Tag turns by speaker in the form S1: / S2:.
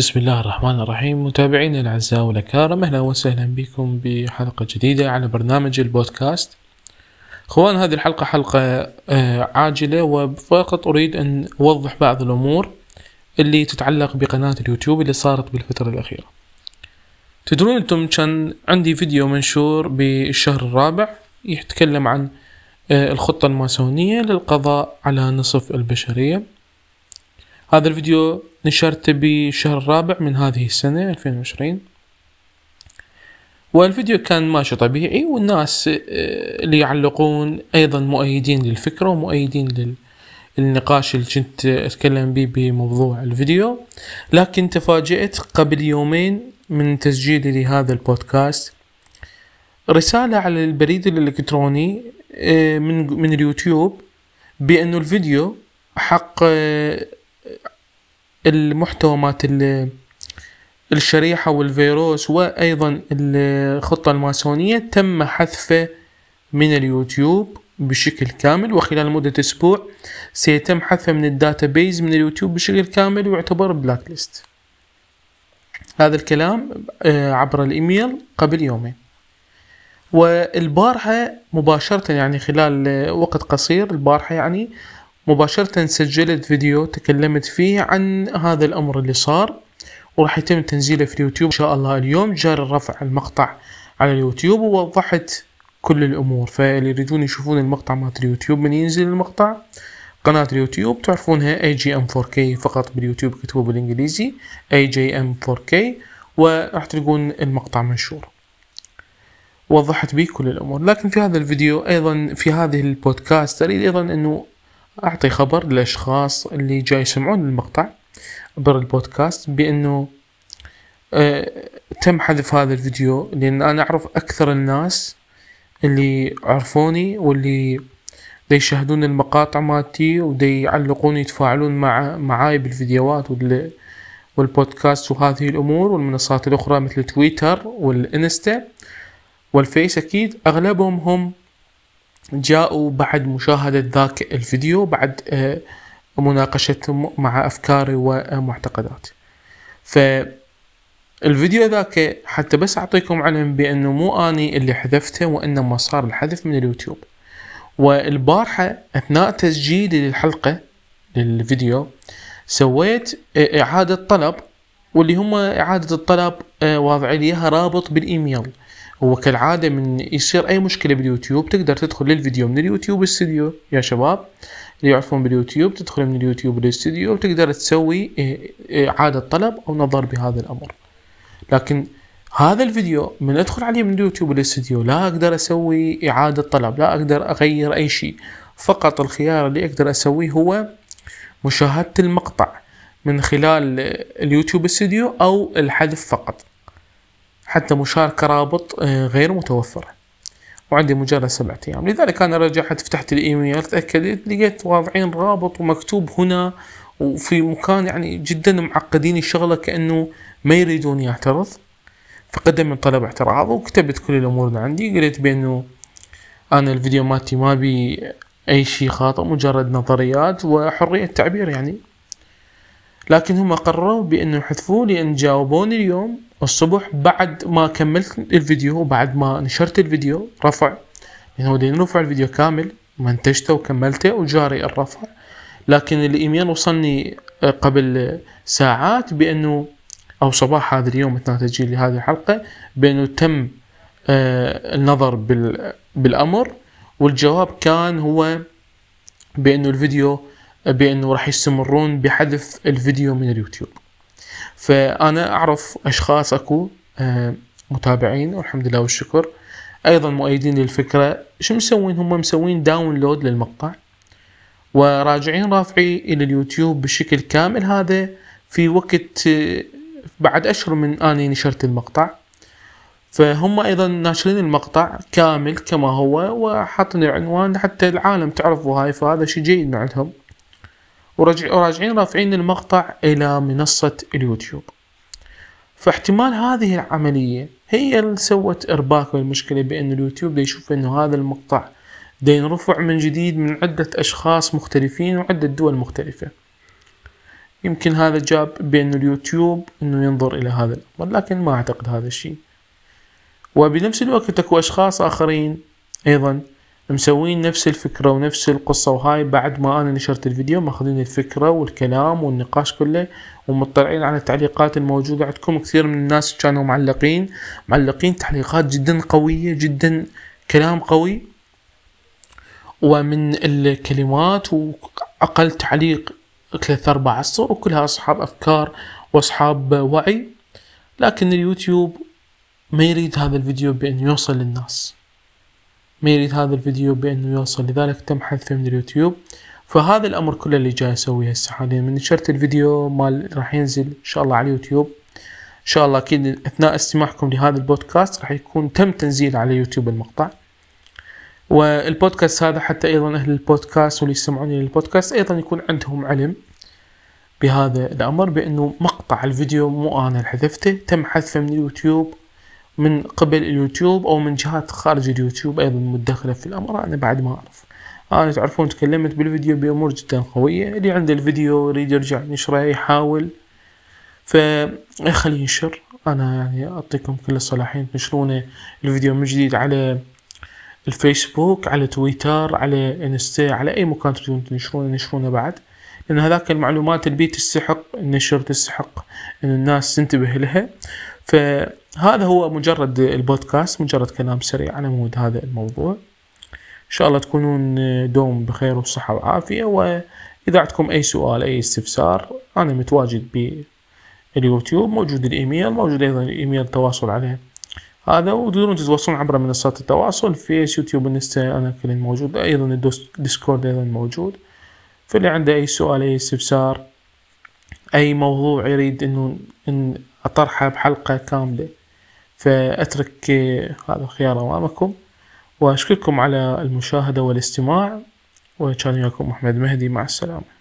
S1: بسم الله الرحمن الرحيم. متابعينا الأعزاء والأكارم أهلا وسهلا بكم بحلقة جديدة على برنامج البودكاست. أخوان هذه الحلقة حلقة آه، عاجلة وفقط أريد أن أوضح بعض الأمور اللي تتعلق بقناة اليوتيوب اللي صارت بالفترة الأخيرة. تدرون أنتم كان عندي فيديو منشور بالشهر الرابع يتكلم عن آه، الخطة الماسونية للقضاء على نصف البشرية. هذا الفيديو نشرته بالشهر الرابع من هذه السنة 2020 والفيديو كان ماشي طبيعي والناس آه، اللي يعلقون أيضا مؤيدين للفكرة ومؤيدين للنقاش اللي كنت أتكلم به بموضوع الفيديو. لكن تفاجأت قبل يومين من تسجيلي لهذا البودكاست رسالة على البريد الإلكتروني آه، من من اليوتيوب بأنه الفيديو حق آه، المحتوى مات الشريحة والفيروس وأيضا الخطة الماسونية تم حذفه من اليوتيوب بشكل كامل وخلال مدة أسبوع سيتم حذفه من ال database من اليوتيوب بشكل كامل ويعتبر blacklist. هذا الكلام آه، عبر الإيميل قبل يومين. والبارحة مباشرة يعني خلال وقت قصير البارحة يعني مباشرة سجلت فيديو تكلمت فيه عن هذا الأمر اللي صار وراح يتم تنزيله في اليوتيوب إن شاء الله اليوم. جاري رفع المقطع على اليوتيوب ووضحت كل الأمور. فاللي يريدون يشوفون المقطع مال اليوتيوب من ينزل المقطع قناة اليوتيوب تعرفونها اي جي ام 4 k فقط باليوتيوب كتبوا بالإنجليزي اي جي ام 4 k وراح تلقون المقطع منشور. وضحت به كل الأمور. لكن في هذا الفيديو أيضا في هذه البودكاست أريد أيضا أنه أعطي خبر للاشخاص اللي جاي يسمعون المقطع عبر البودكاست بأنه آه تم حذف هذا الفيديو لأن أنا أعرف أكثر الناس اللي عرفوني واللي دي يشاهدون المقاطع مالتي ودي يعلقون يتفاعلون مع معاي بالفيديوهات وال والبودكاست وهذه الأمور والمنصات الأخرى مثل تويتر والإنستا والفيس أكيد أغلبهم هم جاءوا بعد مشاهدة ذاك الفيديو بعد آه، مناقشة مع أفكاري ومعتقداتي فالفيديو ذاك حتى بس أعطيكم علم بأنه مو أني اللي حذفته وإنما صار الحذف من اليوتيوب. والبارحة أثناء تسجيلي للحلقة للفيديو سويت آه، إعادة طلب واللي هم إعادة الطلب آه، واضع لي رابط بالإيميل. هو كالعادة من يصير أي مشكلة باليوتيوب تقدر تدخل للفيديو من اليوتيوب استوديو يا شباب اللي يعرفون باليوتيوب تدخل من اليوتيوب للاستوديو وتقدر تسوي إعادة طلب أو نظر بهذا الأمر. لكن هذا الفيديو من أدخل عليه من اليوتيوب للاستوديو لا أقدر أسوي إعادة طلب لا أقدر أغير أي شيء. فقط الخيار اللي أقدر أسويه هو مشاهدة المقطع من خلال اليوتيوب استوديو أو الحذف فقط. حتى مشاركة رابط آه، غير متوفرة. وعندي مجرد سبعة أيام. لذلك أنا رجعت فتحت الإيميل تأكدت لقيت واضعين رابط ومكتوب هنا وفي مكان يعني جدا معقدين الشغلة كأنه ما يريدون يعترض. فقدم طلب اعتراض وكتبت كل الأمور اللي عندي. قلت بأنه أنا الفيديو مالتي ما بي أي شيء خاطئ مجرد نظريات وحرية تعبير يعني. لكن هم قرروا بأنه يحذفوه لأن جاوبوني اليوم الصبح بعد ما كملت الفيديو وبعد ما نشرت الفيديو رفع يعني هو نرفع الفيديو كامل منتجته وكملته وجاري الرفع. لكن الإيميل وصلني قبل ساعات بأنه أو صباح هذا اليوم اثناء تسجيل هذه الحلقة بأنه تم آه، النظر بالأمر والجواب كان هو بأنه الفيديو بأنه راح يستمرون بحذف الفيديو من اليوتيوب. فأنا أعرف أشخاص أكو آه، متابعين والحمد لله والشكر. أيضا مؤيدين للفكرة شو مسوين؟ هم مسوين download للمقطع وراجعين رافعي إلى اليوتيوب بشكل كامل. هذا في وقت آه، بعد أشهر من أني نشرت المقطع. فهم أيضا ناشرين المقطع كامل كما هو وحاطين العنوان حتى العالم تعرفوا هاي فهذا شيء جيد عندهم. وراجعين رافعين المقطع إلى منصة اليوتيوب. فاحتمال هذه العملية هي اللي سوت إرباك والمشكلة بأن اليوتيوب يشوف أنه هذا المقطع دي ينرفع من جديد من عدة أشخاص مختلفين وعدة دول مختلفة. يمكن هذا جاب بأن اليوتيوب أنه ينظر إلى هذا الأمر لكن ما أعتقد هذا الشيء. وبنفس الوقت أكو أشخاص آخرين أيضا مسوين نفس الفكرة ونفس القصة وهاي بعد ما أنا نشرت الفيديو ماخذين الفكرة والكلام والنقاش كله ومطلعين على التعليقات الموجودة عندكم. كثير من الناس كانوا معلقين معلقين تعليقات جدا قوية جدا كلام قوي. ومن الكلمات وأقل تعليق ثلاث أربع أسطر وكلها أصحاب أفكار وأصحاب وعي. لكن اليوتيوب ما يريد هذا الفيديو بأنه يوصل للناس. ما يريد هذا الفيديو بأنه يوصل لذلك تم حذفه من اليوتيوب. فهذا الأمر كله اللي جاي أسويه هسه. حاليا من نشرت الفيديو مال راح ينزل إن شاء الله على اليوتيوب. إن شاء الله أكيد أثناء استماعكم لهذا البودكاست راح يكون تم تنزيل على يوتيوب المقطع. والبودكاست هذا حتى أيضا أهل البودكاست واللي يسمعوني للبودكاست أيضا يكون عندهم علم بهذا الأمر بأنه مقطع الفيديو مو اللي حذفته. تم حذفه من اليوتيوب من قبل اليوتيوب أو من جهات خارج اليوتيوب أيضا متدخله في الأمر أنا بعد ما أعرف. أنا تعرفون تكلمت بالفيديو بأمور جدا قوية. اللي عنده الفيديو يريد يرجع ينشره يحاول. فخليه ينشر. أنا يعني أعطيكم كل الصلاحين تنشرونه الفيديو من جديد على الفيسبوك على تويتر على إنستا على أي مكان تريدون تنشرونه نشرونه بعد. لأن هذاك المعلومات اللي تستحق النشر تستحق إن الناس تنتبه لها. فهذا هو مجرد البودكاست مجرد كلام سريع على مود هذا الموضوع. إن شاء الله تكونون دوم بخير وصحة وعافية وإذا عندكم أي سؤال أي استفسار أنا متواجد باليوتيوب موجود الإيميل موجود أيضا الايميل التواصل عليه هذا وتقدرون تتواصلون عبر منصات التواصل فيس يوتيوب انستا أنا كل موجود أيضا الديسكورد أيضا موجود. فاللي عنده أي سؤال أي استفسار أي موضوع يريد انه إن اطرحه بحلقة كاملة. فأترك هذا الخيار أمامكم وأشكركم على المشاهدة والاستماع وكان وياكم أحمد مهدي مع السلامة.